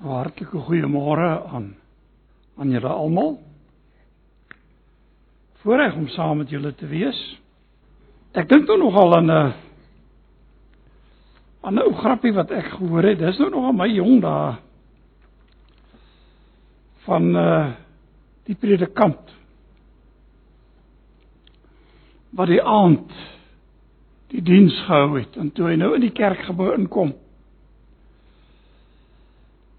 Hartlike goeiemôre aan aan julle almal. Voorreg om saam met julle te wees. Ek dink nou nogal aan 'n aan 'n ou grappie wat ek gehoor het. Dis nou nog aan my jong dae van uh die predikant wat die aand die diens gehou het en toe hy nou in die kerkgebou inkom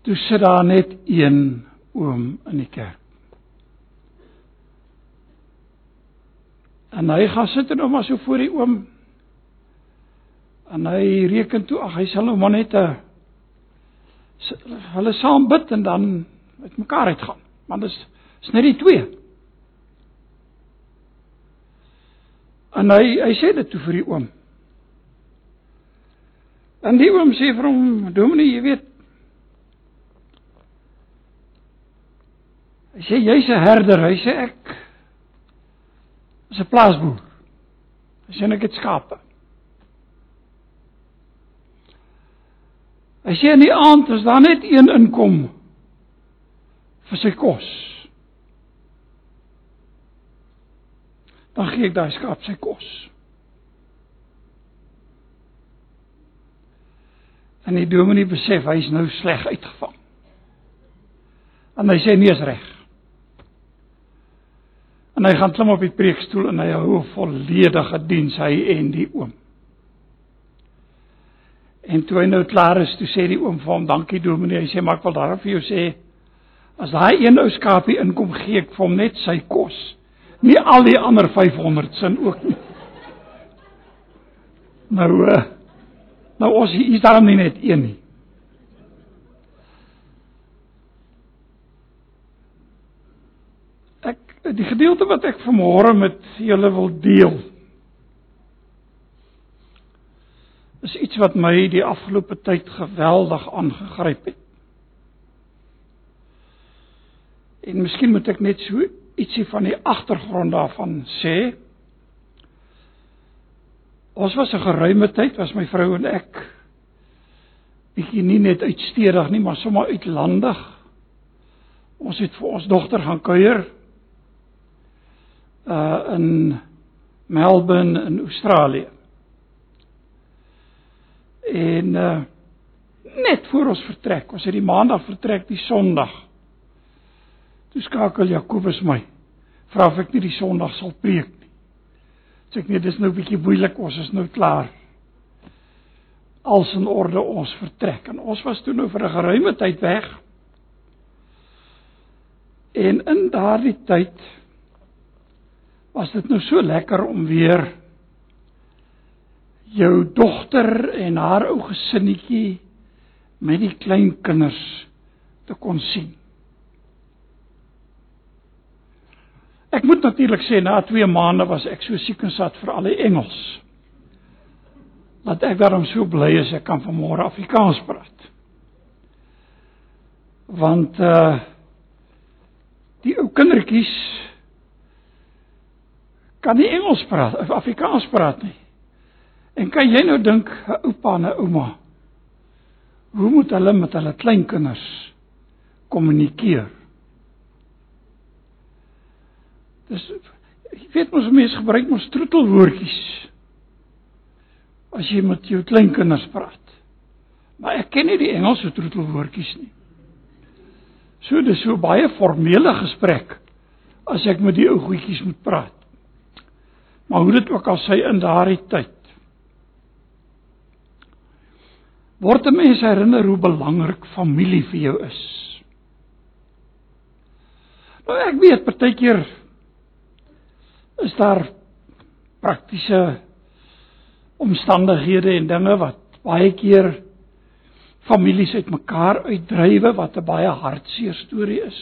Toe sit daar net een oom in die kerk. En hy gaan sit en nou maar so voor die oom. En hy reken toe ag hy sal nou maar net 'n hulle saam bid en dan met mekaar uitgaan. Want dit is, is net die twee. En hy hy sê dit toe vir die oom. En die oom sê vir hom, "Dominee, jy weet, Hy sê jy's 'n herder, hy sê ek is 'n plaasboer. Hy sê ek het skape. Hy sê in die aand as daar net een inkom vir sy kos. Dan gee ek daai skaap sy kos. En die dominee besef hy is nou sleg uitgevang. En hy sê nee is reg. En hy gaan klim op die preekstoel en hy hou 'n volledige diens hy en die oom. En toe hy nou klaar is, toe sê die oom vir hom, "Dankie dominee." Hy sê, "Maar ek wil daarom vir jou sê, as daai een ou skapie inkom, gee ek vir hom net sy kos. Nie al die ander 500 sin ook nie." Nou uh, nou ons hier is daarom nie net een nie. Die gedeelte wat ek vanmôre met julle wil deel is iets wat my die afgelope tyd geweldig aangegryp het. En miskien moet ek net so ietsie van die agtergrond daarvan sê. Ons was 'n geruime tyd, was my vrou en ek bietjie nie net uitstedig nie, maar sommer uitlandig. Ons het vir ons dogter gaan kuier uh in Melbourne in Australië. En uh net voor ons vertrek, ons het die maandag vertrek, die Sondag. Toe skakel Jakobus my. Vra of ek nie die Sondag sal preek nie. Sê ek nee, dis nou 'n bietjie moeilik, ons is nou klaar. Als in orde ons vertrek en ons was toe nou vir 'n geruime tyd weg. En in daardie tyd was dit nou so lekker om weer jou dogter en haar ou gesinnetjie met die klein kinders te kon sien. Ek moet natuurlik sê na 2 maande was ek so siek en sat vir al die Engels. Dat ek daarom so bly is ek kan vanmôre Afrikaans praat. Want uh die ou kindertjies kan nie Engels praat of Afrikaans praat nie. En kan jy nou dink 'n oupa en 'n ouma hoe moet hulle met hulle kleinkinders kommunikeer? Dis jy weet mos mense gebruik mos troetelwoordjies as jy met jou kleinkinders praat. Maar ek ken nie die Engelse troetelwoordjies nie. So dis so baie formele gesprek as ek met die ou goetjies moet praat. Maar hoe dit ook al sy in daardie tyd word 'n mens herinner hoe belangrik familie vir jou is. Nou ek weet partykeer is daar praktiese omstandighede en dinge wat baie keer families uitmekaar uitdrywe wat 'n baie hartseer storie is.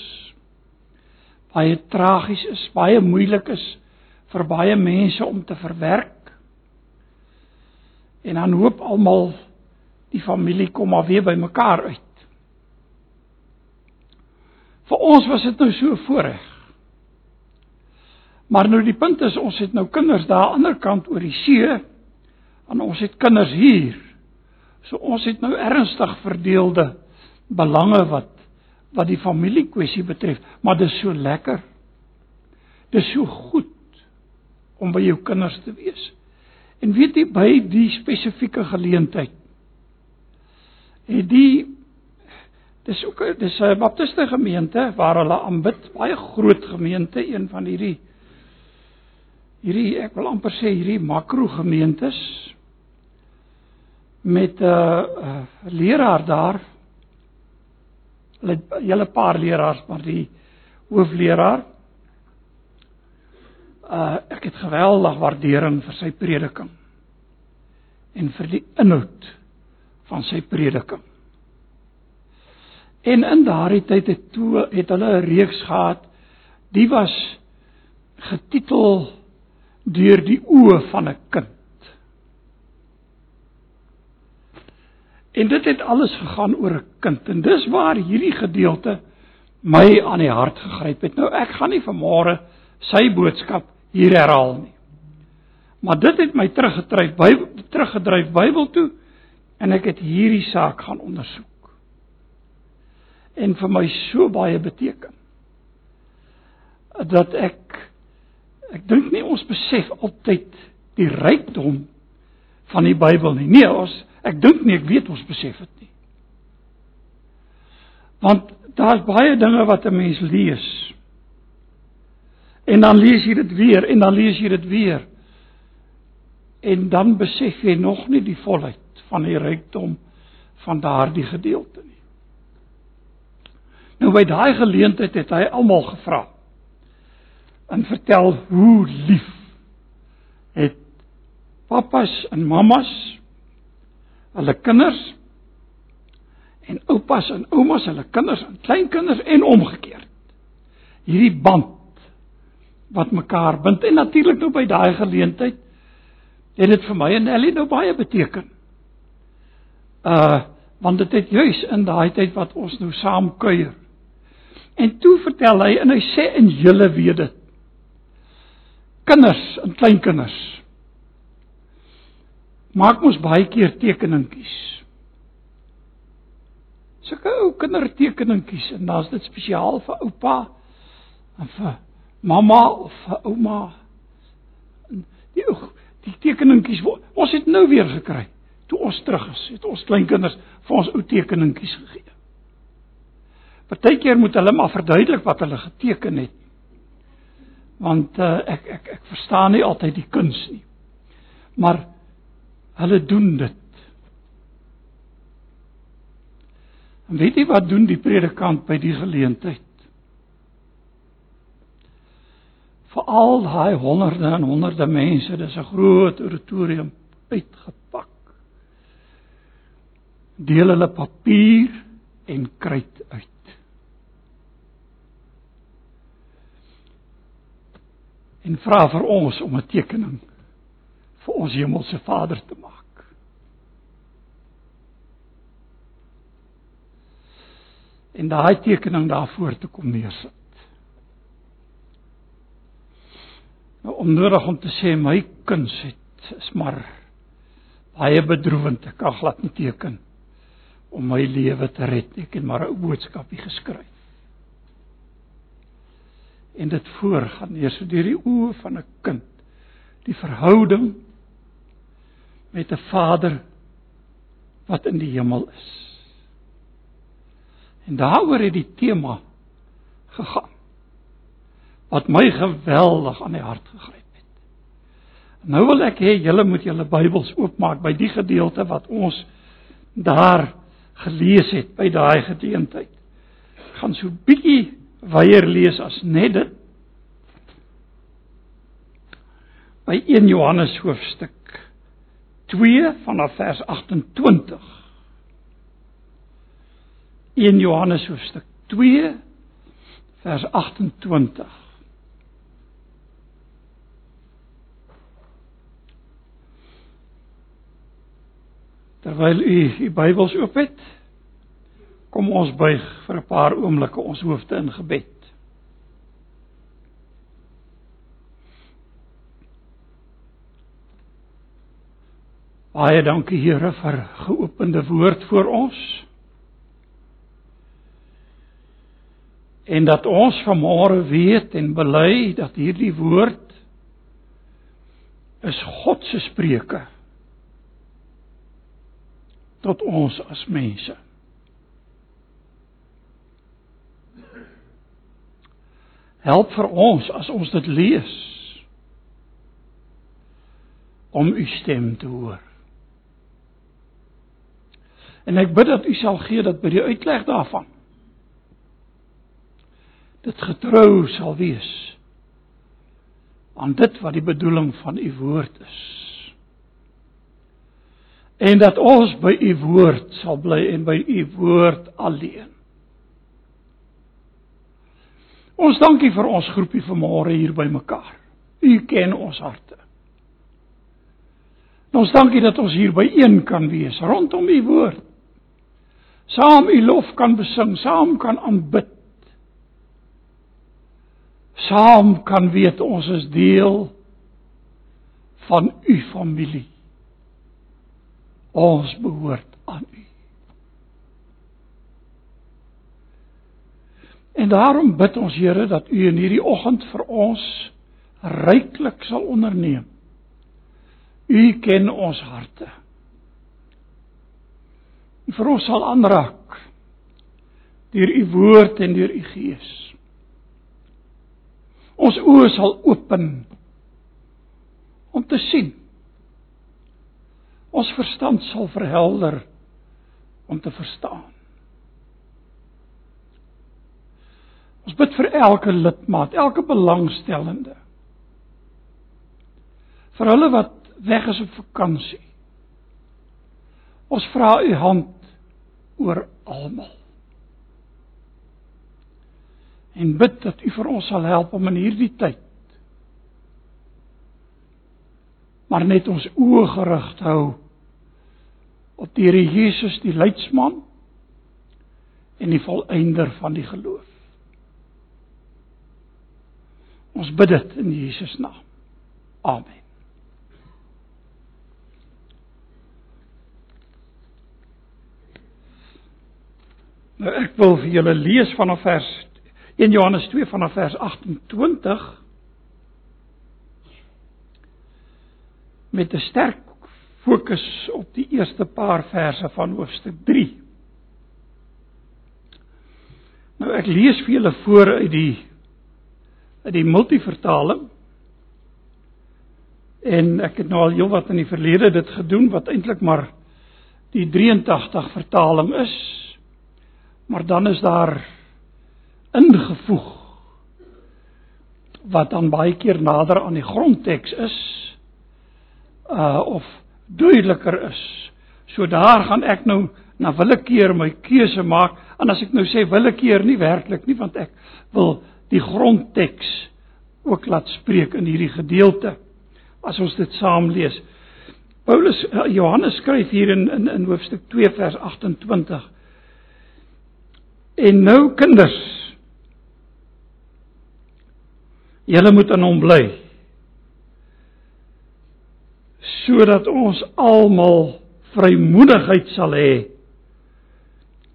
Baie tragies is, baie moeilik is vir baie mense om te verwerk. En dan hoop almal die familie kom maar weer bymekaar uit. Vir ons was dit nou so voorreg. Maar nou die punt is ons het nou kinders daar aan die ander kant oor die see en ons het kinders hier. So ons het nou ernstig verdeelde belange wat wat die familie kwessie betref, maar dit is so lekker. Dit is so goed om by jou kinders te wees. En weet jy by die spesifieke geleentheid het die dis ook dis 'n baptiste gemeente waar hulle aanbid, baie groot gemeente, een van hierdie hierdie ek wil amper sê hierdie makro gemeentes met 'n uh, uh, leraar daar. Hulle hele paar leraars, maar die hoofleraar uh ek het geweldig waardering vir sy prediking en vir die inhoud van sy prediking. En in daardie tyd het toe het hulle 'n reeks gehad. Die was getitel deur die oë van 'n kind. En dit het alles gegaan oor 'n kind en dis waar hierdie gedeelte my aan die hart gegryp het. Nou ek gaan nie vanmôre sy boodskap hier herhaal nie. Maar dit het my teruggedryf by teruggedryf Bybel toe en ek het hierdie saak gaan ondersoek. En vir my so baie beteken dat ek ek dink nie ons besef altyd die rykdom van die Bybel nie. Nee, ons Ek dink nie ek weet ons besef dit nie. Want daar's baie dinge wat 'n mens lees. En dan lees jy dit weer en dan lees jy dit weer. En dan besef jy nog nie die volheid van die rykdom van daardie gedeelte nie. Nou by daai geleentheid het hy almal gevra en vertel hoe lief het pappas en mammas hulle kinders en oupas en oumas hulle kinders en kleinkinders en omgekeerd. Hierdie band wat mekaar bind en natuurlik nou by daai geleentheid het dit vir my en Ellie nou baie beteken. Uh want dit het juis in daai tyd wat ons nou saam kuier. En toe vertel hy en hy sê in julle weet dit. Kinders en kleinkinders maak mos baie keer tekeningkies. Sulke ou kindertekeningkies en dan's dit spesiaal vir oupa en vir mamma of ouma. Die die tekeningkies ons het nou weer gekry. Toe ons terug is, het ons kleinkinders vir ons ou tekeningkies gegee. Partykeer moet hulle maar verduidelik wat hulle geteken het. Want uh, ek ek ek verstaan nie altyd die kuns nie. Maar Hulle doen dit. En weet jy wat doen die predikant by die geleentheid? Vir al daai honderde en honderde mense, dis 'n groot auditorium uitgepak. Deel hulle papier en kruit uit. En vra vir ons om 'n tekening vir ons hemelse Vader te maak. En daai tekening daarvoor te kom neersit. Nou onnodig om te sê my kuns het is maar baie bedroewend. Ek kan glad nie teken om my lewe te red. Ek het maar 'n boodskapie geskryf. En dit voorgaan eers so deur die oë van 'n kind die verhouding met 'n Vader wat in die hemel is. En daaroor het die tema gegaan. Wat my geweldig aan die hart gegryp het. Nou wil ek hê julle moet julle Bybels oopmaak by die gedeelte wat ons daar gelees het by daai gedeentheid. Gaan so bietjie weier lees as net dit. By 1 Johannes hoofstuk 2 vanaf vers 28. 1 Johannes hoofstuk 2 vers 28. Terwyl u u Bybels oop het, kom ons buig vir 'n paar oomblikke ons hoofde in gebed. Baie dankie Here vir geopende woord vir ons. En dat ons vanmôre weet en bely dat hierdie woord is God se spreuke tot ons as mense. Help vir ons as ons dit lees om u stem te hoor. En ek bid dat u sal gee dat by die uitleg daarvan dit getrou sal wees aan dit wat die bedoeling van u woord is. En dat ons by u woord sal bly en by u woord alleen. Ons dankie vir ons groepie vanmôre hier by mekaar. U ken ons harte. Ons dankie dat ons hier by een kan wees rondom u woord saam u lof kan besing, saam kan aanbid. Saam kan weet ons is deel van u familie. Ons behoort aan u. En daarom bid ons Here dat u in hierdie oggend vir ons ryklik sal onderneem. U ken ons harte vir ons sal aanraak deur u woord en deur u gees. Ons oë sal open om te sien. Ons verstand sal verhelder om te verstaan. Ons bid vir elke lidmaat, elke belangstellende. Vir hulle wat weg is op vakansie. Ons vra u hand oor almal. En bid dat U vir ons sal help om in hierdie tyd maar net ons oë gerig hou op die Here Jesus die leidsman en die volëinder van die geloof. Ons bid dit in Jesus naam. Amen. Nou ek wil vir julle lees vanaf vers 1 Johannes 2 vanaf vers 28 met 'n sterk fokus op die eerste paar verse van hoofstuk 3. Nou ek lees vir julle voor uit die uit die multivertaling. En ek het nou al heelwat in die verlede dit gedoen wat eintlik maar die 83 vertaling is Maar dan is daar ingevoeg wat dan baie keer nader aan die grondteks is uh of duideliker is. So daar gaan ek nou na willekeur my keuse maak en as ek nou sê willekeur nie werklik nie want ek wil die grondteks ook laat spreek in hierdie gedeelte as ons dit saam lees. Paulus uh, Johannes skryf hier in in, in hoofstuk 2 vers 28 En nou kinders, julle moet aan hom bly. Sodat ons almal vrymoedigheid sal hê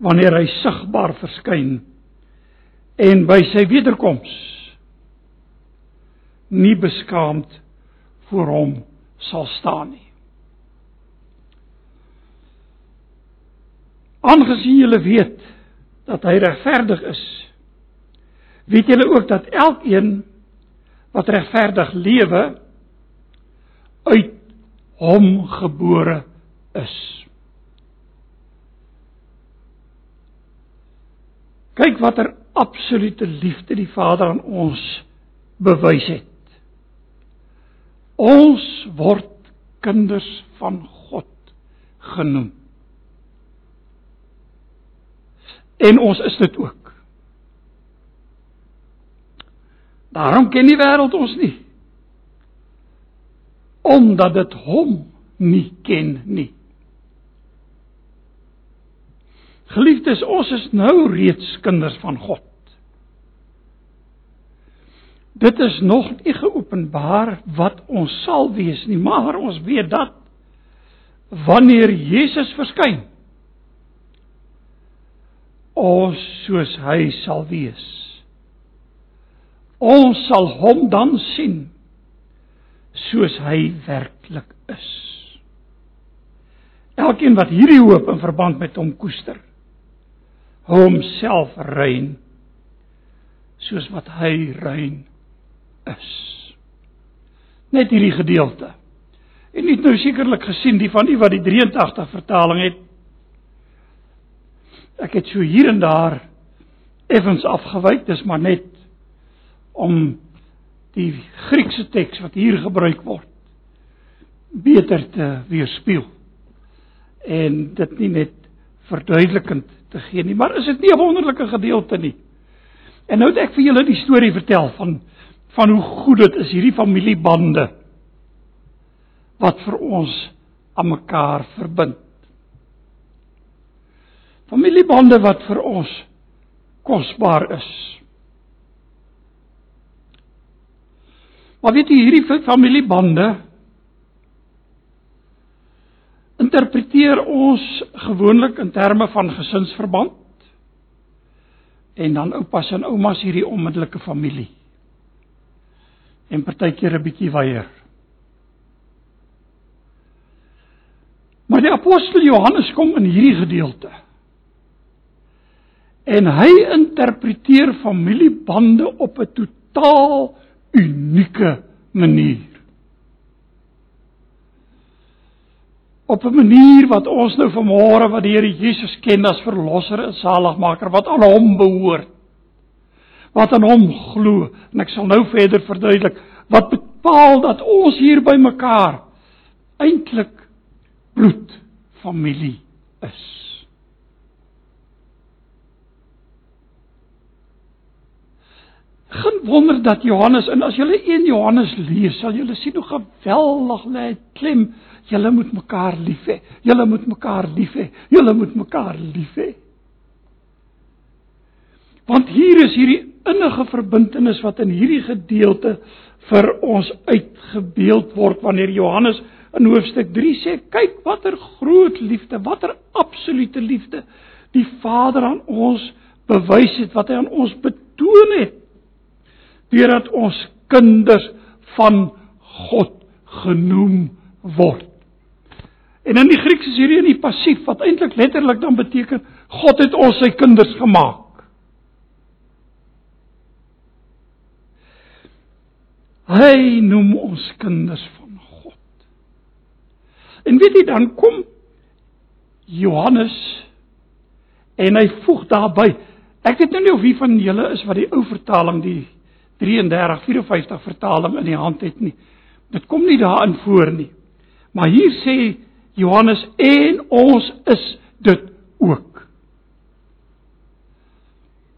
wanneer hy sigbaar verskyn en by sy wederkoms nie beskaamd voor hom sal staan nie. Aangesien julle weet dat hy regverdig is. Weet julle ook dat elkeen wat regverdig lewe uit hom gebore is. Kyk watter absolute liefde die Vader aan ons bewys het. Ons word kinders van God genoem. En ons is dit ook. Daarom ken die wêreld ons nie. Omdat dit hom nie ken nie. Geliefdes, ons is nou reeds kinders van God. Dit is nog nie geopenbaar wat ons sal wees nie, maar ons weet dat wanneer Jesus verskyn, ons soos hy sal wees Ons sal hom dan sien soos hy werklik is. Elkeen wat hierdie hoop in verband met hom koester, homself rein soos wat hy rein is. Net hierdie gedeelte. En nie nou sekerlik gesien die van u wat die 83 vertaling het. Ek het so hier en daar effens afgewyk, dis maar net om die Griekse teks wat hier gebruik word beter te weerspieël en dit nie net verduidelikend te gee nie maar is dit nie 'n wonderlike gedeelte nie? En nou het ek vir julle die storie vertel van van hoe goed dit is hierdie familiebande wat vir ons aan mekaar verbind. Familiebande wat vir ons kosbaar is Maar weet jy hierdie familiebande interpreteer ons gewoonlik in terme van gesinsverband en dan oupas en oumas hierdie onmiddellike familie. En partykeer 'n bietjie weier. Maar die apostel Johannes kom in hierdie gedeelte. En hy interpreteer familiebande op 'n totaal unieke manier. Op 'n manier wat ons nou vanmôre wat die Here Jesus ken as verlosser en saligmaker wat aan hom behoort. Wat aan hom glo en ek sal nou verder verduidelik wat bepaal dat ons hier by mekaar eintlik bloed familie is. Geen wonder dat Johannes en as julle 1 Johannes lees, sal julle sien hoe geweldig lê klem. Julle moet mekaar lief hê. Julle moet mekaar lief hê. Julle moet mekaar lief hê. Want hier is hierdie innige verbintenis wat in hierdie gedeelte vir ons uitgebeeld word wanneer Johannes in hoofstuk 3 sê kyk watter groot liefde, watter absolute liefde die Vader aan ons bewys het, wat hy aan ons betoon het deurdat ons kinders van God genoem word. En in die Grieks is hierdie in die passief wat eintlik letterlik dan beteken God het ons sy kinders gemaak. Hy noem ons kinders van God. En weet jy dan kom Johannes en hy voeg daarby. Ek weet nou nie of wie van julle is wat die ou vertaling die 33 54 vertaling in die hand het nie. Dit kom nie daarin voor nie. Maar hier sê Johannes en ons is dit ook.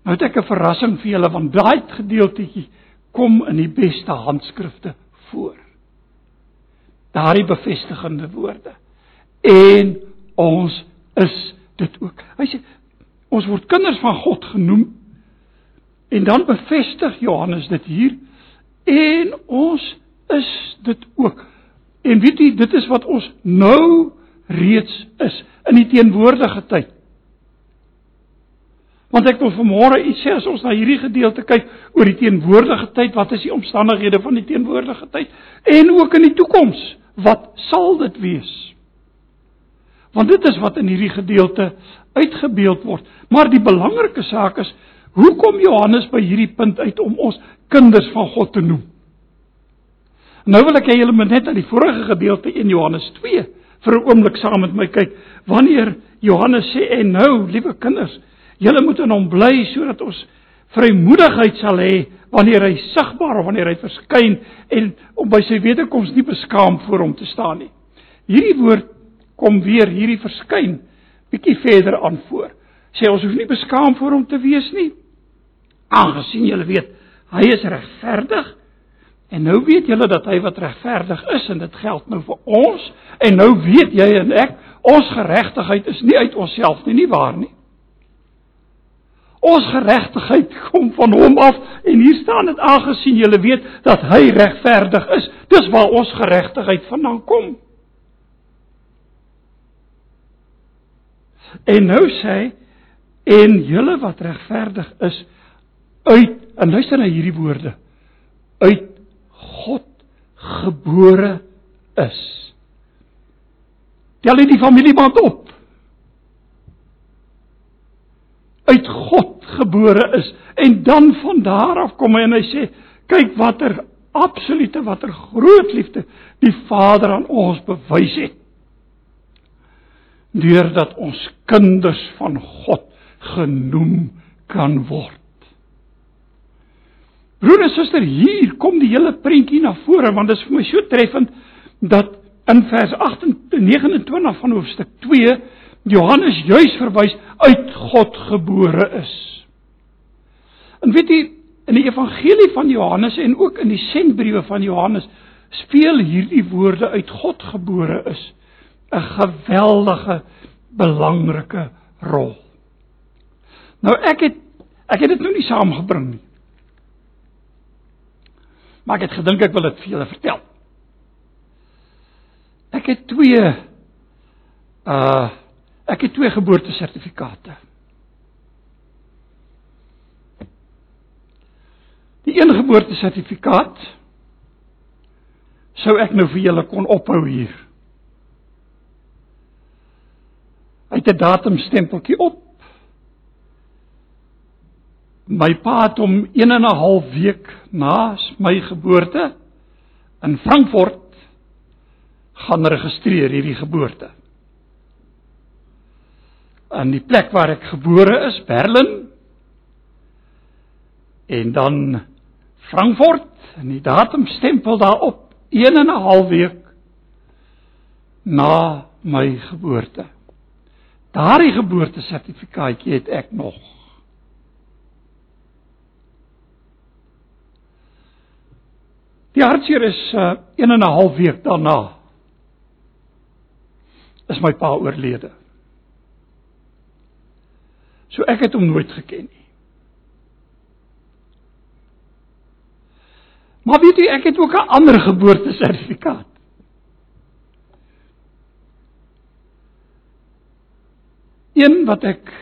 Nou het ek 'n verrassing vir julle want daai gedeeltetjie kom in die beste handskrifte voor. Daardie bevestigende woorde. En ons is dit ook. Hy sê ons word kinders van God genoem En dan bevestig Johannes dit hier en ons is dit ook. En weet jy, dit is wat ons nou reeds is in die teenwoordige tyd. Want ek wil vanmôre iets sê as ons na hierdie gedeelte kyk oor die teenwoordige tyd, wat is die omstandighede van die teenwoordige tyd en ook in die toekoms, wat sal dit wees? Want dit is wat in hierdie gedeelte uitgebeeld word. Maar die belangrike saak is Hoe kom Johannes by hierdie punt uit om ons kinders van God te noem? Nou wil ek hê julle moet net aan die vorige gedeelte in Johannes 2 vir 'n oomblik saam met my kyk. Wanneer Johannes sê en nou, liewe kinders, julle moet in hom bly sodat ons vrymoedigheid sal hê wanneer hy sigbaar of wanneer hy verskyn en om by sy wederkoms nie beskaam voor hom te staan nie. Hierdie woord kom weer hierdie verskyn bietjie verder aan voor. Sê ons hoef nie beskaam voor hom te wees nie aangesien julle weet hy is regverdig en nou weet julle dat hy wat regverdig is en dit geld nou vir ons en nou weet jy en ek ons geregtigheid is nie uit onsself nie nie waar nie. Ons geregtigheid kom van hom af en hier staan dit aangesien julle weet dat hy regverdig is. Dis waar ons geregtigheid vandaan kom. En nou sê en julle wat regverdig is uit en luister na hierdie woorde uit God gebore is. Tel dit die familieband op. Uit God gebore is en dan van daar af kom hy en hy sê kyk watter absolute watter groot liefde die Vader aan ons bewys het deurdat ons kinders van God genoem kan word. Broer en suster, hier kom die hele prentjie na vore want dit is vir my so treffend dat in vers 29 van hoofstuk 2 Johannes juis verwys uit God gebore is. En weet jy, in die evangelie van Johannes en ook in die sendbriewe van Johannes speel hierdie woorde uit God gebore is 'n geweldige belangrike rol. Nou ek het ek het dit nou nie saamgebring nie. Maar ek het gedink ek wil dit vir julle vertel. Ek het twee uh ek het twee geboortesertifikate. Die een geboortesertifikaat sou ek nou vir julle kon ophou hier. Hy het 'n datumstempeltjie op. My pa het hom 1 en 'n half week na my geboorte in Frankfurt gaan registreer hierdie geboorte. In die plek waar ek gebore is, Berlin. En dan Frankfurt en die datumstempel daarop 1 en 'n half week na my geboorte. Daardie geboortesertifikaatjie het ek nog. Die hartseer is uh 1 en 'n half week daarna is my pa oorlede. So ek het hom nooit geken nie. Maar weet jy, ek het ook 'n ander geboortesertifikaat. een wat ek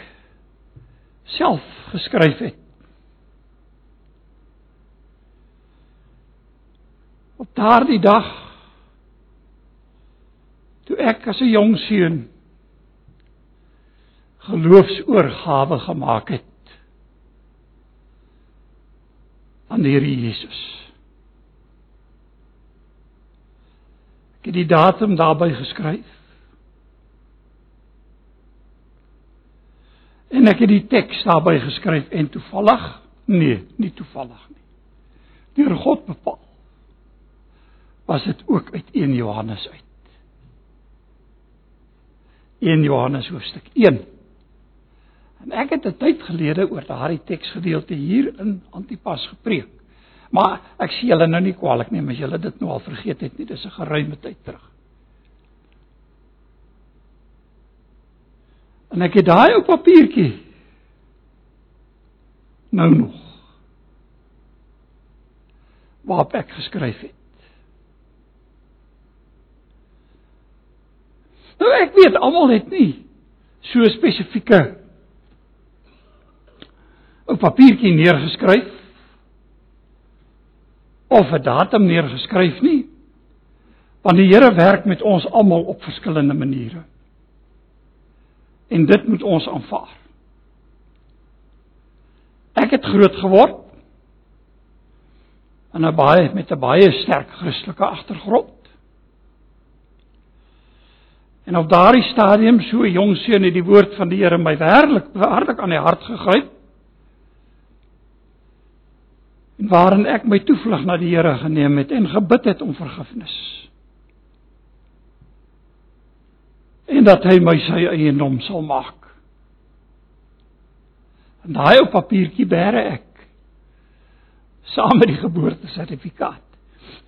self geskryf het. Op daardie dag toe ek as 'n jong seun geloofsoorgawe gemaak het aan die Here Jesus. Ek het die datum daarby geskryf. En ek het die teks daarby geskryf en toevallig? Nee, nie toevallig nie. Deur God bepaal. Was dit ook uit 1 Johannes uit. 1 Johannes hoofstuk 1. En ek het 'n tyd gelede oor daardie teksgedeelte hier in Antipas gepreek. Maar ek sien julle nou nie kwaliek nie, as julle dit nou al vergeet het nie, dis 'n geruime tyd terug. En ek het daai op papiertjie nou nog waarop ek geskryf het. Nou ek weet almal het nie so spesifieke op papiertjie neergeskryf of 'n datum neergeskryf nie. Want die Here werk met ons almal op verskillende maniere en dit moet ons aanvaar. Ek het groot geword in 'n baie met 'n baie sterk Christelike agtergrond. En op daardie stadium so 'n jong seun het die woord van die Here my werklik hartlik aan die hart gegryp. En waarin ek my toevlug na die Here geneem het en gebid het om vergifnis. en dat hy my sy eiendom sal maak. En daai op papiertjie bære ek saam met die geboortesertifikaat.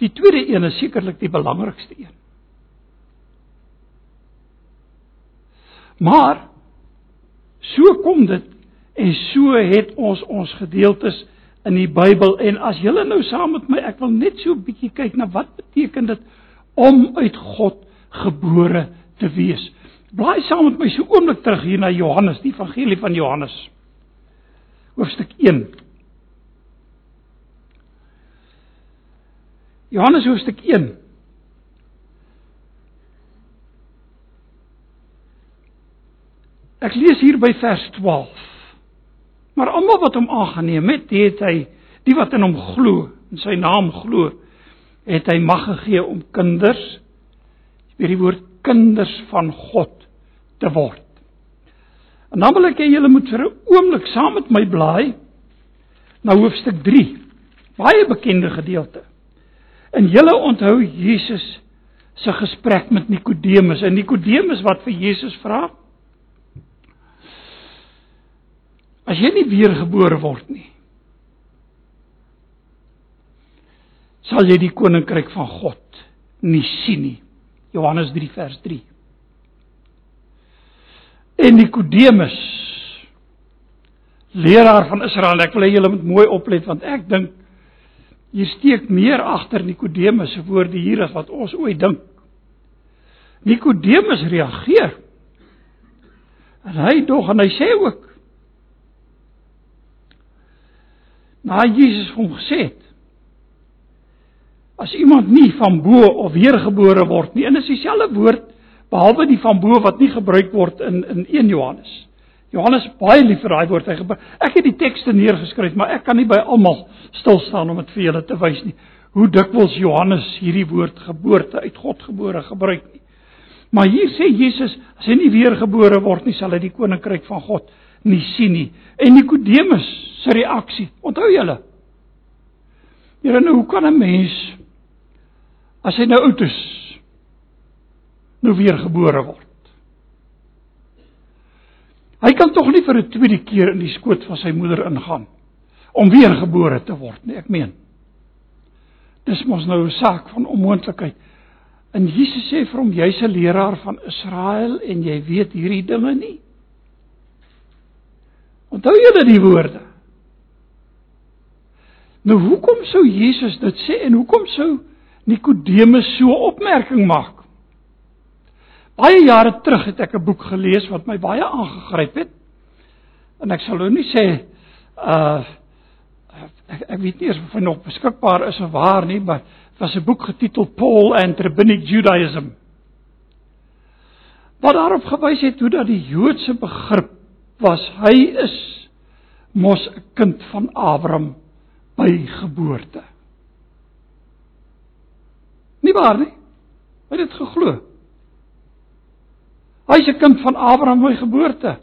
Die tweede een is sekerlik die belangrikste een. Maar so kom dit en so het ons ons gedeeltes in die Bybel en as julle nou saam met my ek wil net so 'n bietjie kyk na wat beteken dit om uit God gebore te wees. Blaai saam met my so oomblik terug hier na Johannes, die evangelie van Johannes. Hoofstuk 1. Johannes hoofstuk 1. Ek lees hier by vers 12. Maar almal wat hom aangeneem het, het hy die wat in hom glo, in sy naam glo, het hy mag gegee om kinders, weer die woord kinders van God te word. En dan wil ek hê julle moet vir 'n oomblik saam met my blaai na hoofstuk 3. Baie bekende gedeelte. En julle onthou Jesus se gesprek met Nikodemus. En Nikodemus wat vir Jesus vra: As jy nie weergebore word nie, sal jy die koninkryk van God nie sien nie. Johannes 3 vers 3. En Nikodemus leraar van Israel, ek wil hê julle moet mooi oplet want ek dink hier steek meer agter Nikodemus se woorde hier as wat ons ooit dink. Nikodemus reageer. En hy dog en hy sê ook Na Jesus hom gesê het As iemand nie van bo of weergebore word nie, en dit is dieselfde woord behalwe die van bo wat nie gebruik word in in 1 Johannes. Johannes baie lief vir daai woord hy gebruik. Ek het die tekste neergeskryf, maar ek kan nie by almal stil staan om dit vir julle te wys nie. Hoe dikwels Johannes hierdie woord geboorte uit God gebore gebruik nie. Maar hier sê Jesus, as hy nie weergebore word nie, sal hy die koninkryk van God nie sien nie. En Nikodemus se reaksie, onthou julle? Here, nou hoe kan 'n mens as hy nou oud is nou weer gebore word. Hy kan tog nie vir 'n tweede keer in die skoot van sy moeder ingaan om weer gebore te word nie, ek meen. Dis mos nou 'n saak van onmoontlikheid. En Jesus sê vir hom jy's 'n leraar van Israel en jy weet hierdie dinge nie. Onthou julle die woorde? Nou hoekom sou Jesus dit sê en hoekom sou Nikodemus so opmerking maak. Baie jare terug het ek 'n boek gelees wat my baie aangegryp het. En ek sal nou nie sê uh ek ek weet nie of hy nog beskikbaar is of waar nie, maar dit was 'n boek getiteld Paul and Rabbinic Judaism. Wat daarop gewys het hoe dat die Joodse begrip was hy is mos 'n kind van Abraham by geboorte. Nie waar nie? Hy het dit geglo. Hy is 'n kind van Abraham by geboorte.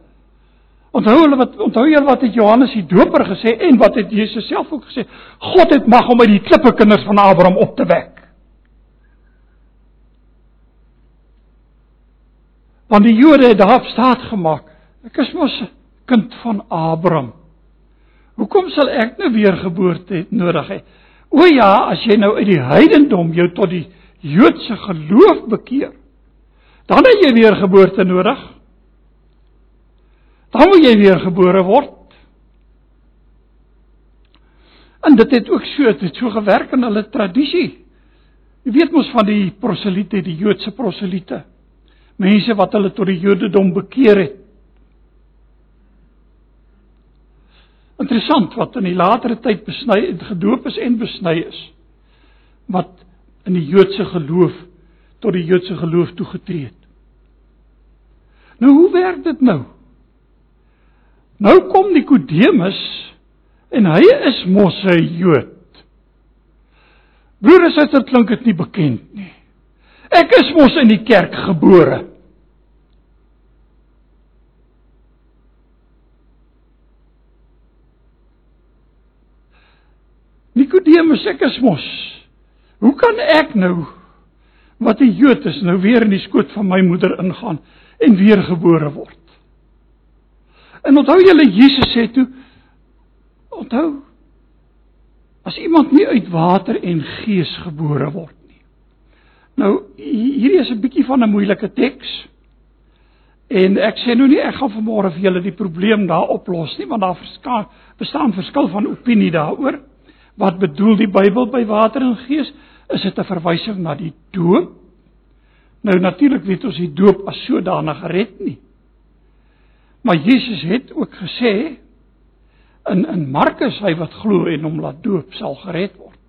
Onthou hulle wat onthou julle wat het Johannes die Doper gesê en wat het Jesus self ook gesê? God het mag om uit die klippe kinders van Abraham op te wek. Want die Jode het daarop staat gemaak. Ek is mos kind van Abraham. Hoekom sal ek nou weer geboorte nodig hê? O ja, as jy nou uit die heidendom jou tot die Joodse geloof bekeer, dan het jy weer geboorte nodig. Dan moet jy weer gebore word. En dit het ook so, dit het so gewerk in hulle tradisie. Jy weet mos van die proselite, die Joodse proselite. Mense wat hulle tot die Jodendom bekeer het. Interessant wat in die latere tyd besny gedoop is en besny is wat in die Joodse geloof tot die Joodse geloof toegetree het. Nou hoe werk dit nou? Nou kom Nikodemus en hy is mos 'n Jood. Broer, as dit klink dit nie bekend nie. Ek is mos in die kerk gebore. Nikodemus, ek is mos. Hoe kan ek nou wat 'n Jood is nou weer in die skoot van my moeder ingaan en weer gebore word? En onthou julle Jesus sê toe onthou as iemand nie uit water en gees gebore word nie. Nou hierdie is 'n bietjie van 'n moeilike teks. En ek sê nou nie ek gaan vanmôre vir julle die probleem daar oplos nie, want daar bestaan verskil van opinie daaroor. Wat bedoel die Bybel by water en gees? Is dit 'n verwysing na die doop? Nou natuurlik weet ons die doop as sodanig gered nie. Maar Jesus het ook gesê in in Markus hy wat glo en hom laat doop sal gered word.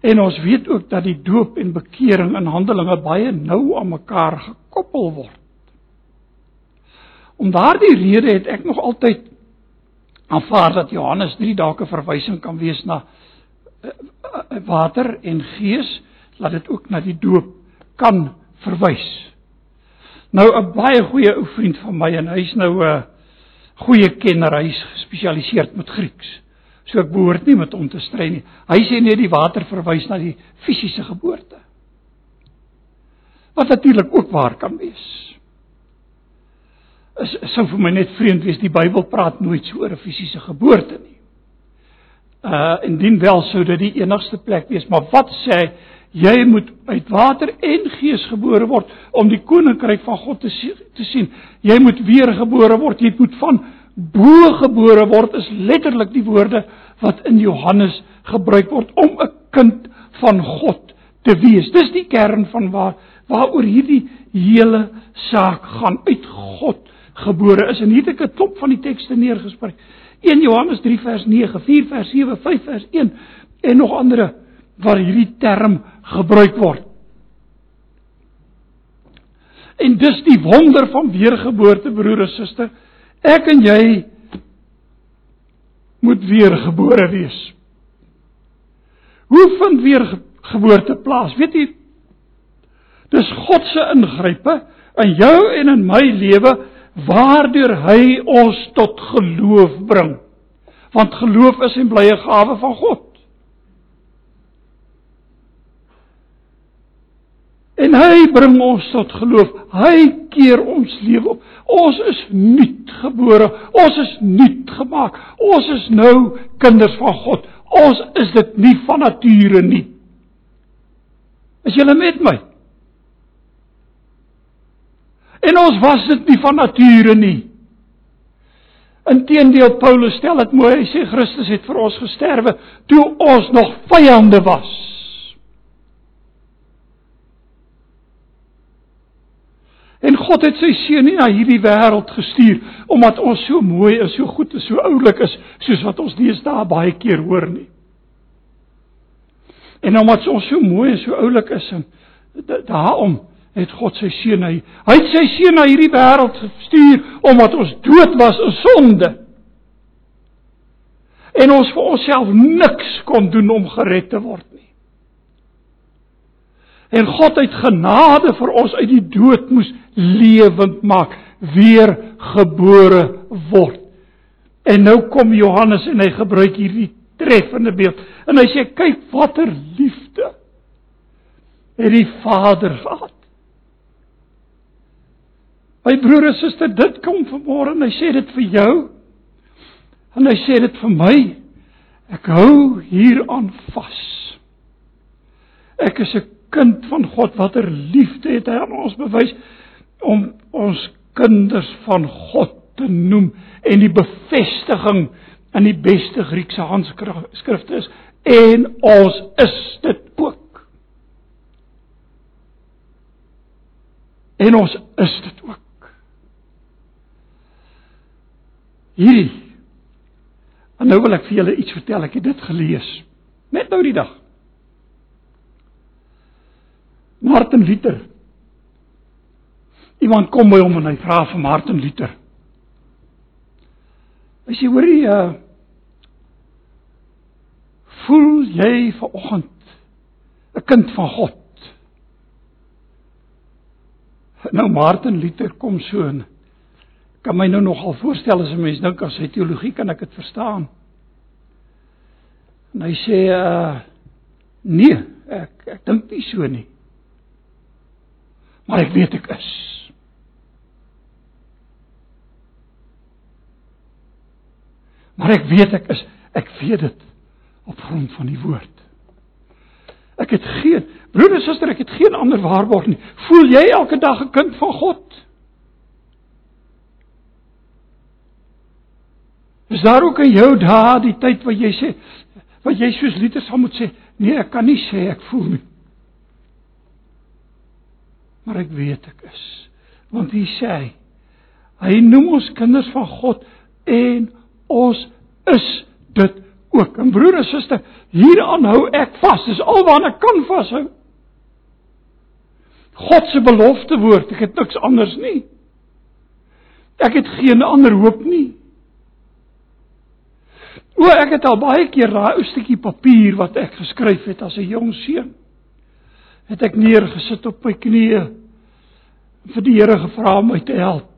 En ons weet ook dat die doop en bekering in Handelinge baie nou aan mekaar gekoppel word. Om daardie rede het ek nog altyd aanvaar dat Johannes 3 dalk 'n verwysing kan wees na eh, eh, water en gees, laat dit ook na die doop kan verwys. Nou 'n baie goeie ou vriend van my en hy's nou 'n goeie kenner, hy's gespesialiseerd met Grieks. So ek behoort nie met hom te stry nie. Hy sê net die water verwys na die fisiese geboorte. Wat natuurlik ook waar kan wees. Is sou vir my net vreemd wees die Bybel praat nooit so oor 'n fisiese geboorte nie. Uh indien wel sou dit die enigste plek wees, maar wat sê hy Jy moet uit water en gees gebore word om die koninkryk van God te te sien. Jy moet weergebore word. Jy moet van bo gebore word is letterlik die woorde wat in Johannes gebruik word om 'n kind van God te wees. Dis die kern van waar waaroor hierdie hele saak gaan uit God gebore is. En hier het ek 'n klop van die tekste neergeskryf. 1 Johannes 3 vers 9, 4 vers 7, 5 vers 1 en nog ander waar hierdie term gebruik word. En dis die wonder van weergeboorte broer en suster. Ek en jy moet weergebore wees. Hoe vind weergeboorte plaas? Weet jy? Dis God se ingrype in jou en in my lewe waardeur hy ons tot geloof bring. Want geloof is 'n blye gawe van God. En hy bring ons tot geloof. Hy keer ons lewe op. Ons is nuut gebore. Ons is nuut gemaak. Ons is nou kinders van God. Ons is dit nie van nature nie. Is julle met my? En ons was dit nie van nature nie. Inteendeel Paulus stel dit mooi. Hy sê Christus het vir ons gesterwe toe ons nog vyande was. En God het sy seun nie na hierdie wêreld gestuur omdat ons so mooi is, so goed is, so oulik is, soos wat ons deesdae baie keer hoor nie. En omdat ons so mooi en so oulik is en daarom het God sy seun hy hy het sy seun na hierdie wêreld gestuur omdat ons dood was in sonde. En ons vir onsself niks kon doen om gered te word nie. En God het genade vir ons uit die dood moes lewend maak, weer gebore word. En nou kom Johannes en hy gebruik hierdie treffende beeld. En hy sê kyk watter liefde het die Vader gehad. My broer en suster, dit kom vanmôre en hy sê dit vir jou. En hy sê dit vir my. Ek hou hieraan vas. Ek is 'n kind van God. Watter liefde het hy aan ons bewys om ons kinders van God te noem en die bevestiging in die beste Griekse handskrifte is en ons is dit ook. En ons is dit ook. Hierdie En nou wil ek vir julle iets vertel. Ek het dit gelees net nou die dag. Martin Luther Iemand kom by hom en hy vra vir Martin Luther. Hy sê hoor jy uh, voel jy vanoggend 'n kind van God? Nou Martin Luther kom so en kan my nou nogal voorstel as 'n mens dink aan sy teologie kan ek dit verstaan. En hy sê uh nee, ek ek dink nie so nie. Maar ek weet ek is. Maar ek weet ek is ek weet dit op grond van die woord. Ek het geen broer en suster, ek het geen ander waarborg nie. Voel jy elke dag 'n kind van God? Is daar ook in jou dae die tyd wat jy sê wat jy soos Luther sal moet sê, nee, ek kan nie sê ek voel nie. Maar ek weet ek is. Want hy sê hy, noem ons kinders van God en ons is dit ook. En broer en suster, hieraan hou ek vas. Dis alwaar ek kan vashou. God se belofte woord, ek het niks anders nie. Ek het geen ander hoop nie. O, ek het al baie keer daai ou stukkie papier wat ek geskryf het as 'n jong seun, het ek neergesit op my knieë vir die Here gevra om my te help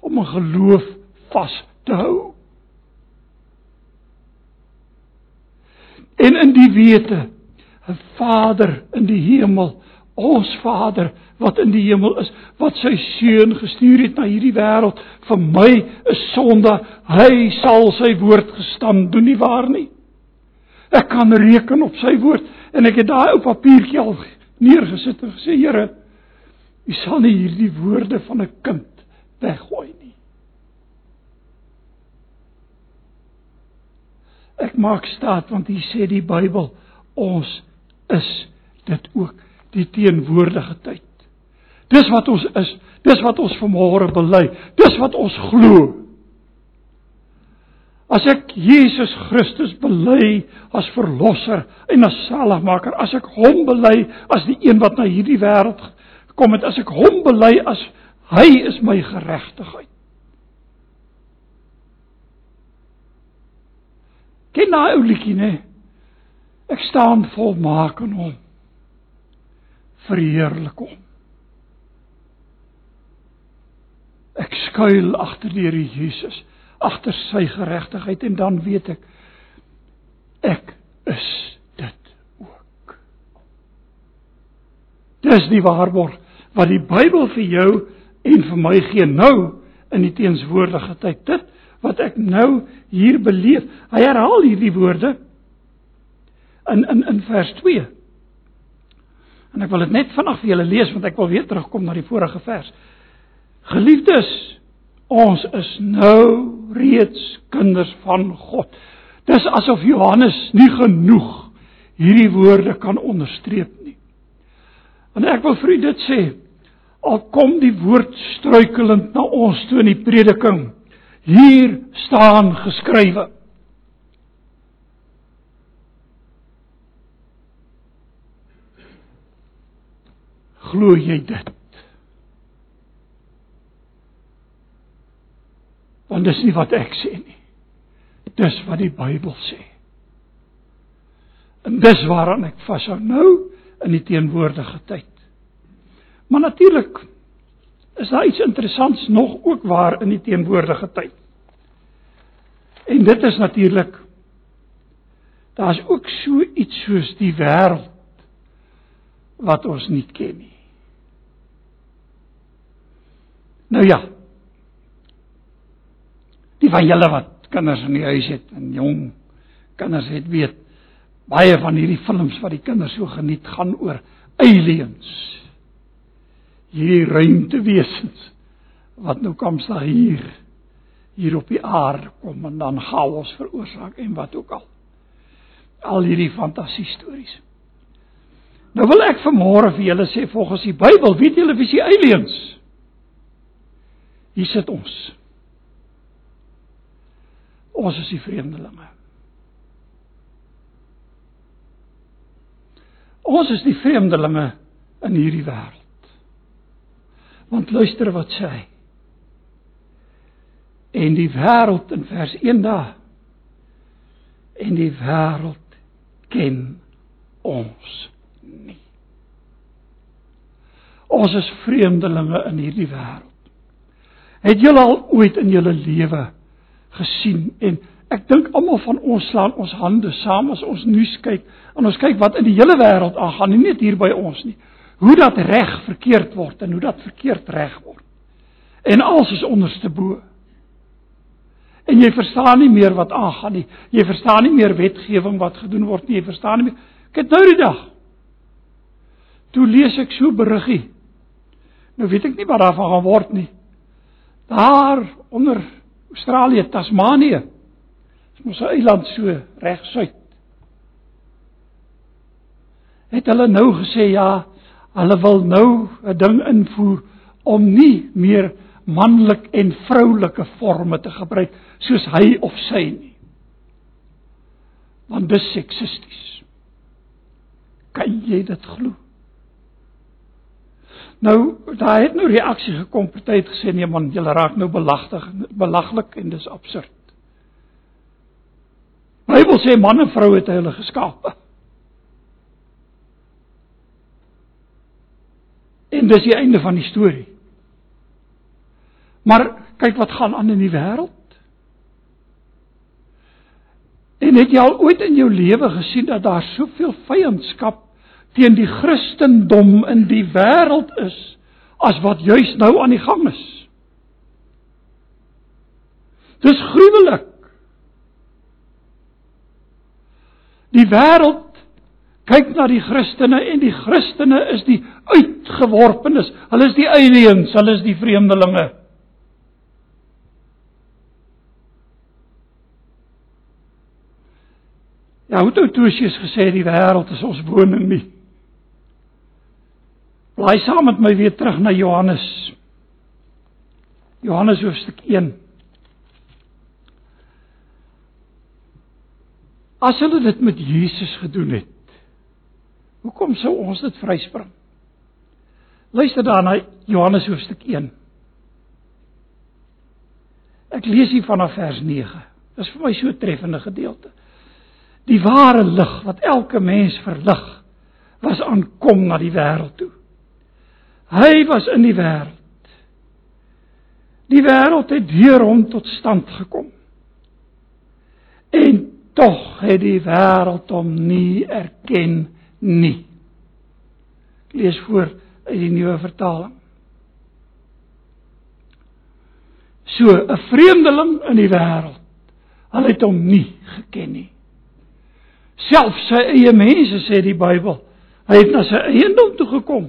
om 'n geloof vas te hou. En in die wete, 'n Vader in die hemel, ons Vader wat in die hemel is, wat sy seun gestuur het na hierdie wêreld vir my 'n sondaar, hy sal sy woord gestand doen nie waar nie. Ek kan reken op sy woord en ek het daai ou papiertjie al neergesit en gesê Here, U sal nie hierdie woorde van 'n kind weggooi nie. Ek maak staat want hier sê die Bybel ons is dit ook die teenwoordige tyd. Dis wat ons is, dis wat ons vanmôre bely, dis wat ons glo. As ek Jesus Christus bely as verlosser en as saligmaker, as ek hom bely as die een wat na hierdie wêreld gekom het, as ek hom bely as hy is my geregtigheid. Ken daai ou liedjie, né? Ek staan volmaak in hom. Verheerlik hom. Ek skuil agter die Here Jesus, agter sy geregtigheid en dan weet ek ek is dit ook. Dis die waarborg wat die Bybel vir jou en vir my gee nou in die teenswoordige tyd. Dit wat ek nou hier beleef. Hy herhaal hierdie woorde in in in vers 2. En ek wil dit net vanaand vir julle lees want ek wil weer terugkom na die vorige vers. Geliefdes, ons is nou reeds kinders van God. Dis asof Johannes nie genoeg hierdie woorde kan onderstreep nie. En ek wil vir u dit sê, al kom die woord struikelend na ons toe in die prediking, Hier staan geskrywe. Glo jy dit? Want dis nie wat ek sê nie. Dis wat die Bybel sê. En dis waaraan ek vashou nou in die teenwoordige tyd. Maar natuurlik is daar iets interessants nog ook waar in die teenwoordige tyd. En dit is natuurlik daar's ook so iets soos die wêreld wat ons nie ken nie. Nou ja. Die van julle wat kinders in die huis het en jong kinders het weet baie van hierdie films wat die kinders so geniet gaan oor aliens hierdie ruimtewesens wat nou kom sta hier hier op die aarde kom en dan chaos veroorsaak en wat ook al. Al hierdie fantasie stories. Nou wil ek vanmôre vir julle sê volgens die Bybel, weet julle wie se aliens? Hier sit ons. Ons is die vreemdelinge. Ons is die vreemdelinge in hierdie wêreld. Want luister wat sê hy. En die wêreld in vers 1 daar. En die wêreld ken ons nie. Ons is vreemdelinge in hierdie wêreld. Het julle al ooit in julle lewe gesien en ek dink almal van ons slaan ons hande saam as ons nuus kyk en ons kyk wat in die hele wêreld aangaan, nie net hier by ons nie hoe dat reg verkeerd word en hoe dat verkeerd reg word. En alles is onderste bo. En jy verstaan nie meer wat aangaan nie. Jy verstaan nie meer wetgewing wat gedoen word nie. Jy verstaan nie meer. Ek het nou die dag. Toe lees ek so beriggie. Nou weet ek nie wat daarvan gaan word nie. Daar onder Australië, Tasmanië. Dis mos 'n eiland so reg suid. Het hulle nou gesê ja, Hulle wil nou 'n ding invoer om nie meer manlik en vroulike forme te gebruik soos hy of sy nie. Want dis seksisties. Kan jy dit glo? Nou, daar het nou reaksie gekom, party het gesê nee man, jy raak nou belagtig, belaglik en dis absurd. Bybel sê man en vrou het hulle geskape. En dis die einde van die storie. Maar kyk wat gaan aan in die wêreld. En het jy al ooit in jou lewe gesien dat daar soveel vyandskap teen die Christendom in die wêreld is as wat juis nou aan die gang is? Dis gruwelik. Die wêreld kyk na die Christene en die Christene is die uitgeworpenes. Hulle is die aliens, hulle is die vreemdelinge. Ja, hoe het Tosius gesê die wêreld is ons woning nie. Bly saam met my weer terug na Johannes. Johannes hoofstuk 1. As hulle dit met Jesus gedoen het, hoekom sou ons dit vryspring? Luister dan na Johannes hoofstuk 1. Ek lees hier vanaf vers 9. Dit is vir my so treffende gedeelte. Die ware lig wat elke mens verlig, was aankom na die wêreld toe. Hy was in die wêreld. Die wêreld het deur hom tot stand gekom. En tog het die wêreld hom nie erken nie. Ek lees voor uit die nuwe vertaling. So 'n vreemdeling in die wêreld. Hulle het hom nie geken nie self sy eie mense sê die Bybel. Hy het na sy eiendom toe gekom.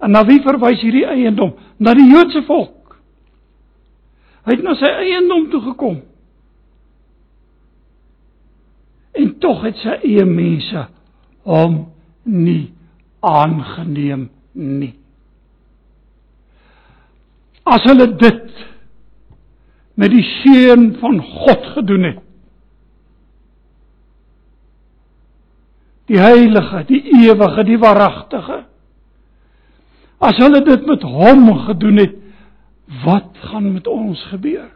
En na wie verwys hierdie eiendom? Na die Joodse volk. Hy het na sy eiendom toe gekom. En tog het sy eie mense hom nie aangeneem nie. As hulle dit met die seun van God gedoen het, die heilige, die ewige, die waaragtige. As hulle dit met hom gedoen het, wat gaan met ons gebeur?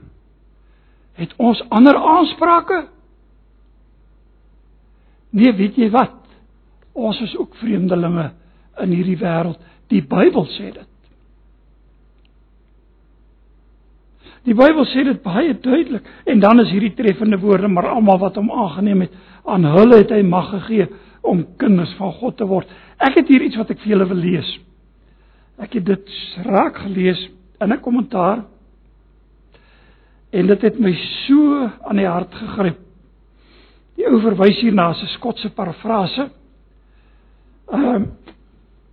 Het ons ander aansprake? Nee, weet jy wat? Ons is ook vreemdelinge in hierdie wêreld. Die Bybel sê dit. Die Bybel sê dit baie duidelik en dan is hierdie treffende woorde maar almal wat hom aangeneem het, aan hulle het hy mag gegee om kinders van God te word. Ek het hier iets wat ek vir julle wil lees. Ek het dit raak gelees in 'n kommentaar en dit het my so aan die hart gegryp. Die ou verwys hier na 'n Skotse parafrase. Ehm um,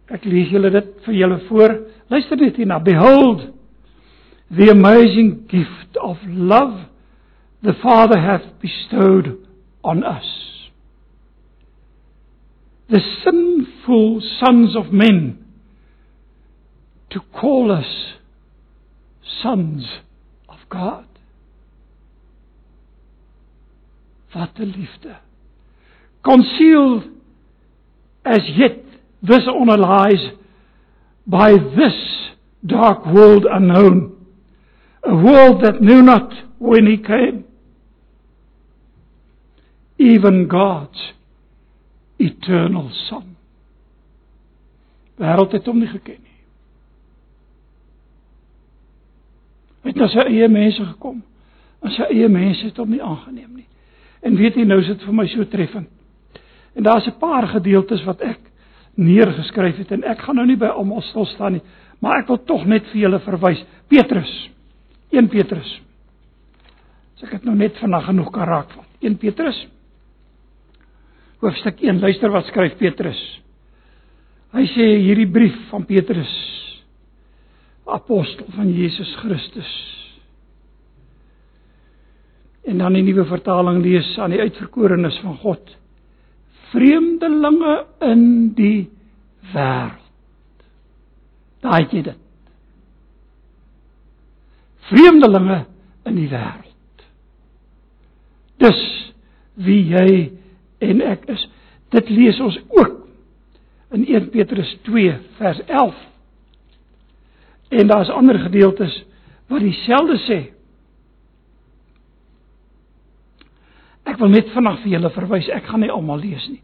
ek lees julle dit vir julle voor. Luister net hierna. Behold the amazing gift of love the Father hath bestowed on us the sinful sons of men to call us sons of God. Wat 'n liefde. Concealed as yet this honor lies by this dark world unknown, a world that knew not when he came. Even God's eternal son. Wêreld het hom nie geken nie. Hy het na sy eie mense gekom. En sy eie mense het hom nie aangeneem nie. En weet jy nou is dit vir my so treffend. En daar's 'n paar gedeeltes wat ek neergeskryf het en ek gaan nou nie by almal stil staan nie, maar ek wil tog net vir julle verwys. Petrus. 1 Petrus. As ek dit nou net vanaand genoeg kan raakvat. 1 Petrus hoofstuk 1. Luister wat skryf Petrus. Hy sê hierdie brief van Petrus apostel van Jesus Christus. En dan die nuwe vertaling lees aan die uitverkorenes van God. Vreemdelinge in die wêreld. Daai jy dit. Vreemdelinge in die wêreld. Dis wie jy en ek is. Dit lees ons ook in 1 Petrus 2 vers 11. En daar's ander gedeeltes wat dieselfde sê. Ek wil net vanaand vir julle verwys. Ek gaan nie almal lees nie.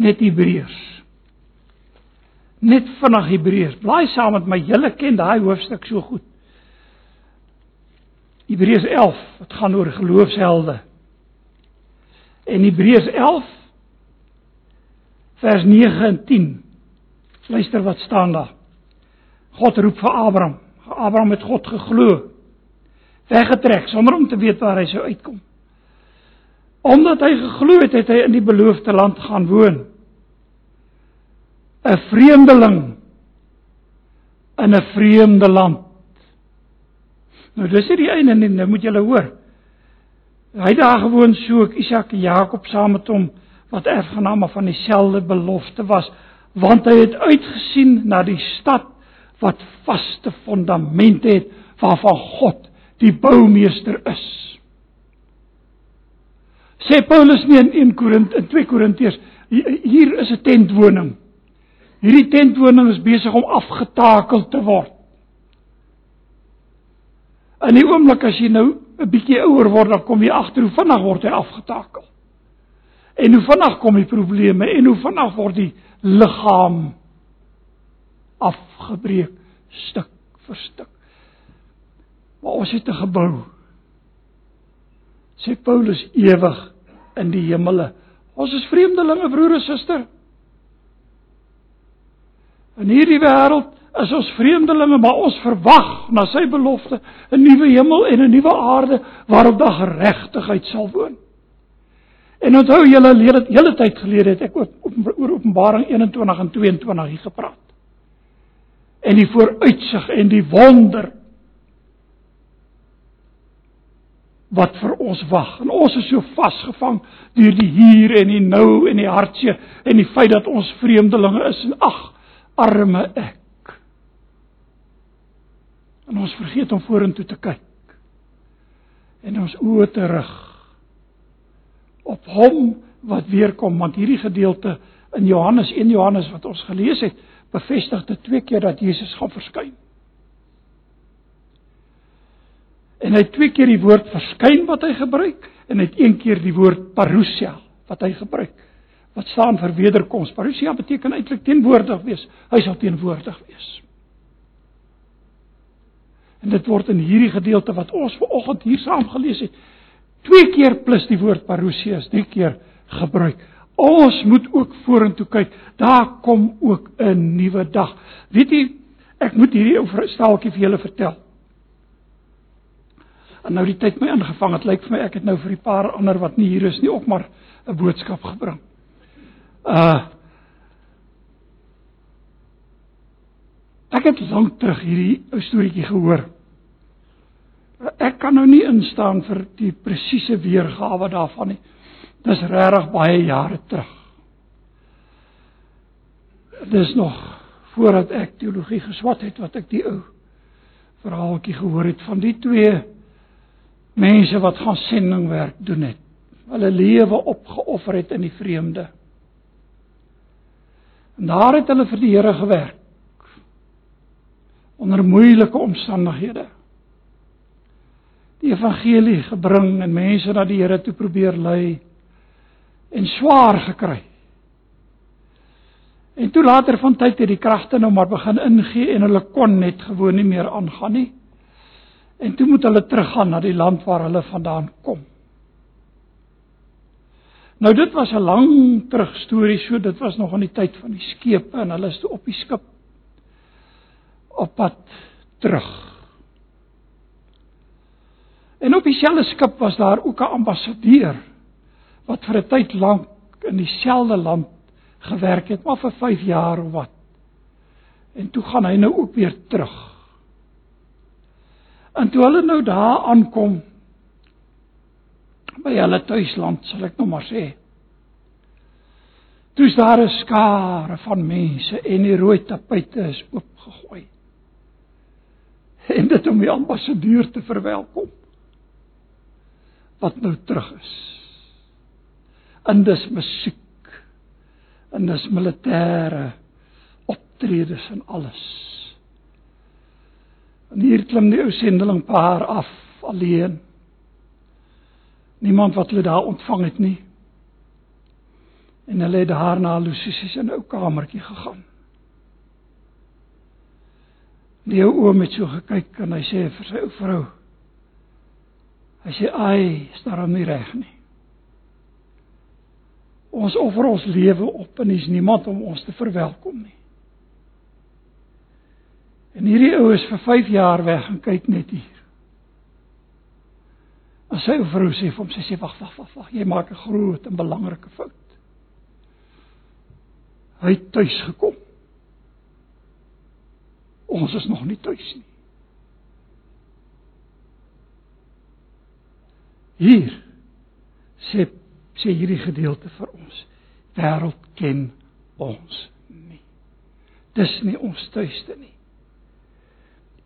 Net Hebreërs. Net vanaand Hebreërs. Blaai saam met my. Julle ken daai hoofstuk so goed. Hebreërs 11 wat gaan oor geloofshelde. En Hebreërs 11 vers 9 en 10. Luister wat staan daar. God roep vir Abraham. Abraham het God geglo. Weggetrek sonder om te weet waar hy sou uitkom. Omdat hy geglo het, het hy in die beloofde land gaan woon. 'n Vreemdeling in 'n vreemde land. Nou dis hier die einde en nou moet julle hoor. Hy daar gewoon so ek Isak en Jakob saam met hom wat erfgename van dieselfde belofte was, want hy het uitgesien na die stad wat vaste fondamente het waarvan God die boumeester is. Sê Paulus nie in 1 Korint in 2 Korintiërs hier is 'n tentwoning. Hierdie tentwoning is besig om afgetakel te word. In die oomblik as jy nou 'n bietjie ouer word, dan kom jy agter hoe vinnig word hy afgetakel. En hoe vinnig kom die probleme en hoe vinnig word die liggaam afgebreek stuk vir stuk. Maar ons het 'n gebou. Sê Paulus ewig in die hemele. Ons is vreemdelinge, broer en suster. In hierdie wêreld is ons vreemdelinge, maar ons verwag na sy belofte 'n nuwe hemel en 'n nuwe aarde waarop daar geregtigheid sal woon. En onthou julle hele hele tyd gelede het ek oor Openbaring 21 en 22 hier gepraat. En die vooruitsig en die wonder wat vir ons wag. En ons is so vasgevang deur die hier en die nou en die hartseer en die feit dat ons vreemdelinge is en ag, arme ek. En ons vergeet om vorentoe te kyk. En ons oë te rig op hom wat weer kom, want hierdie gedeelte in Johannes 1 Johannes wat ons gelees het, bevestig dit twee keer dat Jesus gaan verskyn. En hy het twee keer die woord verskyn wat hy gebruik en hy het een keer die woord parousia wat hy gebruik wat staan vir wederkoms. Parousia beteken eintlik teenwoordig wees. Hy sal teenwoordig wees. En dit word in hierdie gedeelte wat ons ver oggend hier saam gelees het, twee keer plus die woord parousia is drie keer gebruik. Ons moet ook vorentoe kyk. Daar kom ook 'n nuwe dag. Weet jy, ek moet hierdie ou verstaaltjie vir julle vertel. En nou die tyd my ingevang het, lyk vir my ek het nou vir die paar ander wat nie hier is nie ook maar 'n boodskap gebring. Uh Ek het lank terug hierdie ou storieetjie gehoor. Ek kan nou nie instaan vir die presiese weergawe daarvan nie. Dis regtig baie jare terug. Dis nog voordat ek teologie geswat het wat ek die ou verhaaltjie gehoor het van die twee mense wat gaan sendingwerk doen het. Hulle lewe opgeoffer het in die vreemde. En daar het hulle vir die Here gewerk onder moeilike omstandighede. Die evangelie gebring en mense na die Here toe probeer lei en swaar gekry. En toe later van tyd het die kragte nou maar begin ingee en hulle kon net gewoon nie meer aangaan nie. En toe moet hulle teruggaan na die land waar hulle vandaan kom. Nou dit was 'n lang terug storie, so dit was nog in die tyd van die skepe en hulle is toe op die skip op pad terug. En op dieselfde skip was daar ook 'n ambassadeur wat vir 'n tyd lank in dieselfde land gewerk het, maar vir 5 jaar of wat. En toe gaan hy nou ook weer terug. En toe hulle nou daar aankom by hulle tuisland, sal ek nou maar sê. Toe's daar 'n skare van mense en die rooi tapuite is oopgegooi en dit om die ambassadeur te verwelkom wat nou terug is. In dis musiek. In dis militêre optredes en alles. En hier klim die ou sendeling paar af alleen. Niemand wat hulle daar ontvang het nie. En hulle het daarna Lucius in 'n ou kamertjie gegaan. Die ou oom het so gekyk en hy sê vir sy ou vrou hy sê ai is daarom nie reg nie Ons offer ons lewe op en is niemand om ons te verwelkom nie. En hierdie ou is vir 5 jaar weg en kyk net hier. En sy vrou sê vir hom sy sê wag wag wag wag jy maak 'n groot en belangrike fout. Hy het tuis gekom. Ons is nog nie tuis nie. Hier sê sê hierdie gedeelte vir ons. Wêreld ken ons nie. Dis nie ons tuiste nie.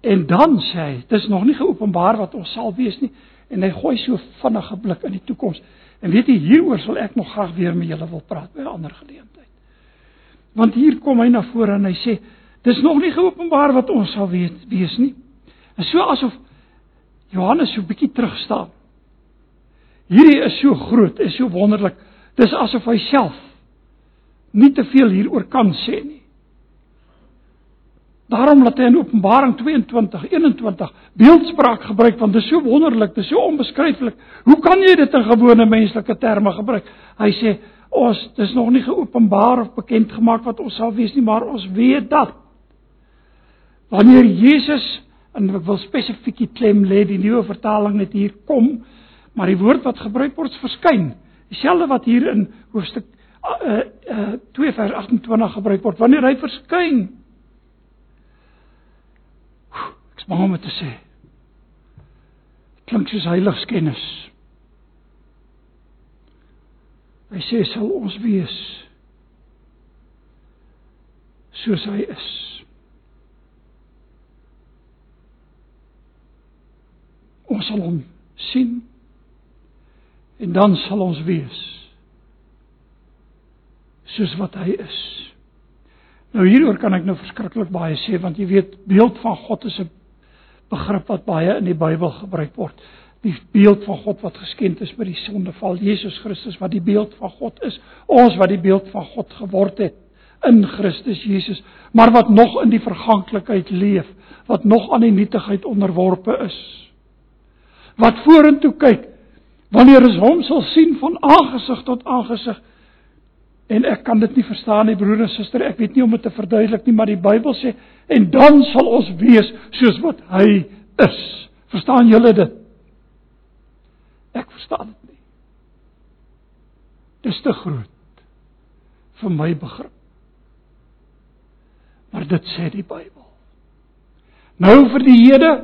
En dan sê hy, dis nog nie geopenbaar wat ons sal wees nie en hy gooi so vinnige blik in die toekoms. En weet jy hieroor sal ek nog graag weer met julle wil praat by 'n ander geleentheid. Want hier kom hy na vore en hy sê dis nog nie geopenbaar wat ons sal weet wees nie. En so asof Johannes so 'n bietjie terug staan Hierdie is so groot, is so wonderlik. Dis asof hy self nie te veel hieroor kan sê nie. Daarom laat hy in Openbaring 22, 21 beeldspraak gebruik want dit is so wonderlik, dit is so onbeskryflik. Hoe kan jy dit in gewone menslike terme gebruik? Hy sê ons dis nog nie geopenbaar of bekend gemaak wat ons sal wees nie, maar ons weet dat wanneer Jesus en ek wil spesifiek die klem lê die nuwe vertaling net hier kom Maar die woord wat gebruik word verskyn, dieselfde wat hier in hoofstuk uh, uh, 2 vers 28 gebruik word wanneer hy verskyn. Ek smaak om te sê. Klink soos heiligskennis. Hy sê sal ons wees soos hy is. Ons sal hom sien en dan sal ons wees soos wat hy is. Nou hieroor kan ek nou verskriklik baie sê want jy weet beeld van God is 'n begrip wat baie in die Bybel gebruik word. Die beeld van God wat geskend is by die sondeval Jesus Christus wat die beeld van God is, ons wat die beeld van God geword het in Christus Jesus, maar wat nog in die verganklikheid leef, wat nog aan die nietigheid onderworpe is. Wat vorentoe kyk Wanneer ons hom sal sien van aangesig tot aangesig. En ek kan dit nie verstaan nie broer en suster, ek weet nie om dit te verduidelik nie, maar die Bybel sê en dan sal ons wees soos wat hy is. Verstaan julle dit? Ek verstaan dit nie. Dis te groot vir my begrip. Maar dit sê die Bybel. Nou vir die Here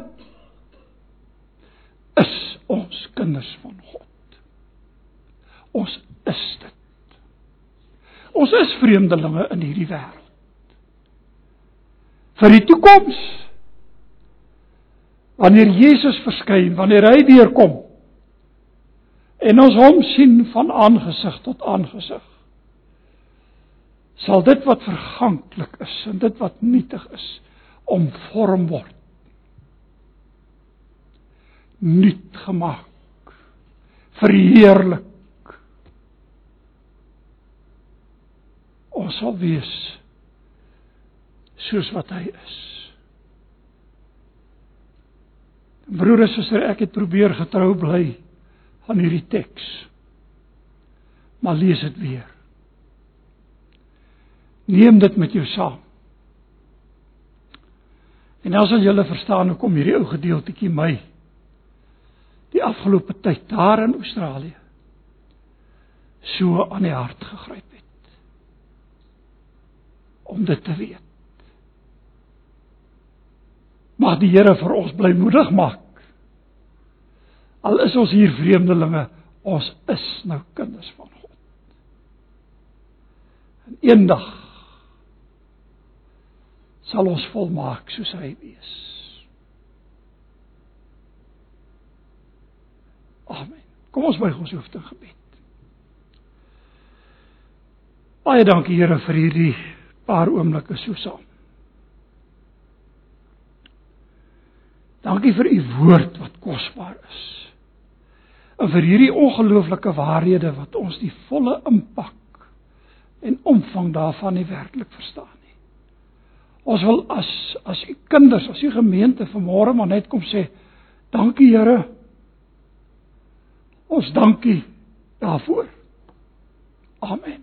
is ons kinders van God. Ons is dit. Ons is vreemdelinge in hierdie wêreld. Vir die toekoms wanneer Jesus verskyn, wanneer hy weer kom en ons hom sien van aangesig tot aangesig sal dit wat verganklik is en dit wat nietig is omvorm word nuut gemaak verheerlik. Ons sal wees soos wat hy is. Broer en suster ek het probeer getrou bly aan hierdie teks maar lees dit weer. Neem dit met jou saam. En dan sal jy verstaan hoekom hierdie ou gedeeltjie my die afgelope tyd daar in Australië so aan die hart gegryp het om dit te weet. Mag die Here vir ons blymoedig maak. Al is ons hier vreemdelinge, ons is nou kinders van God. En eendag sal ons volmaak soos hy is. Amen. Kom ons buig ons hoofde in gebed. Baie dankie Here vir hierdie paar oomblikke so saam. Dankie vir u woord wat kosbaar is. En vir hierdie ongelooflike waarhede wat ons die volle impak en omvang daarvan nie werklik verstaan nie. Ons wil as as u kinders, as u gemeente vanmôre maar net kom sê, dankie Here. Ons dankie daarvoor. Amen.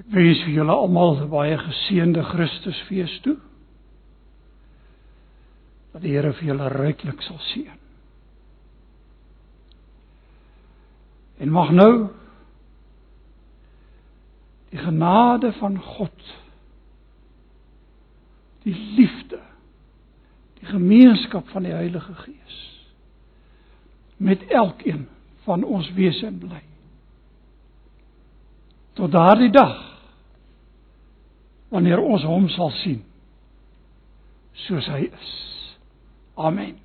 Ek wens vir julle almal 'n baie geseënde Christusfees toe dat die Here vir julle ryklik sal seën. En mag nou die genade van God die liefde die gemeenskap van die Heilige Gees met elkeen van ons wees en bly tot daardie dag wanneer ons hom sal sien soos hy is Amen.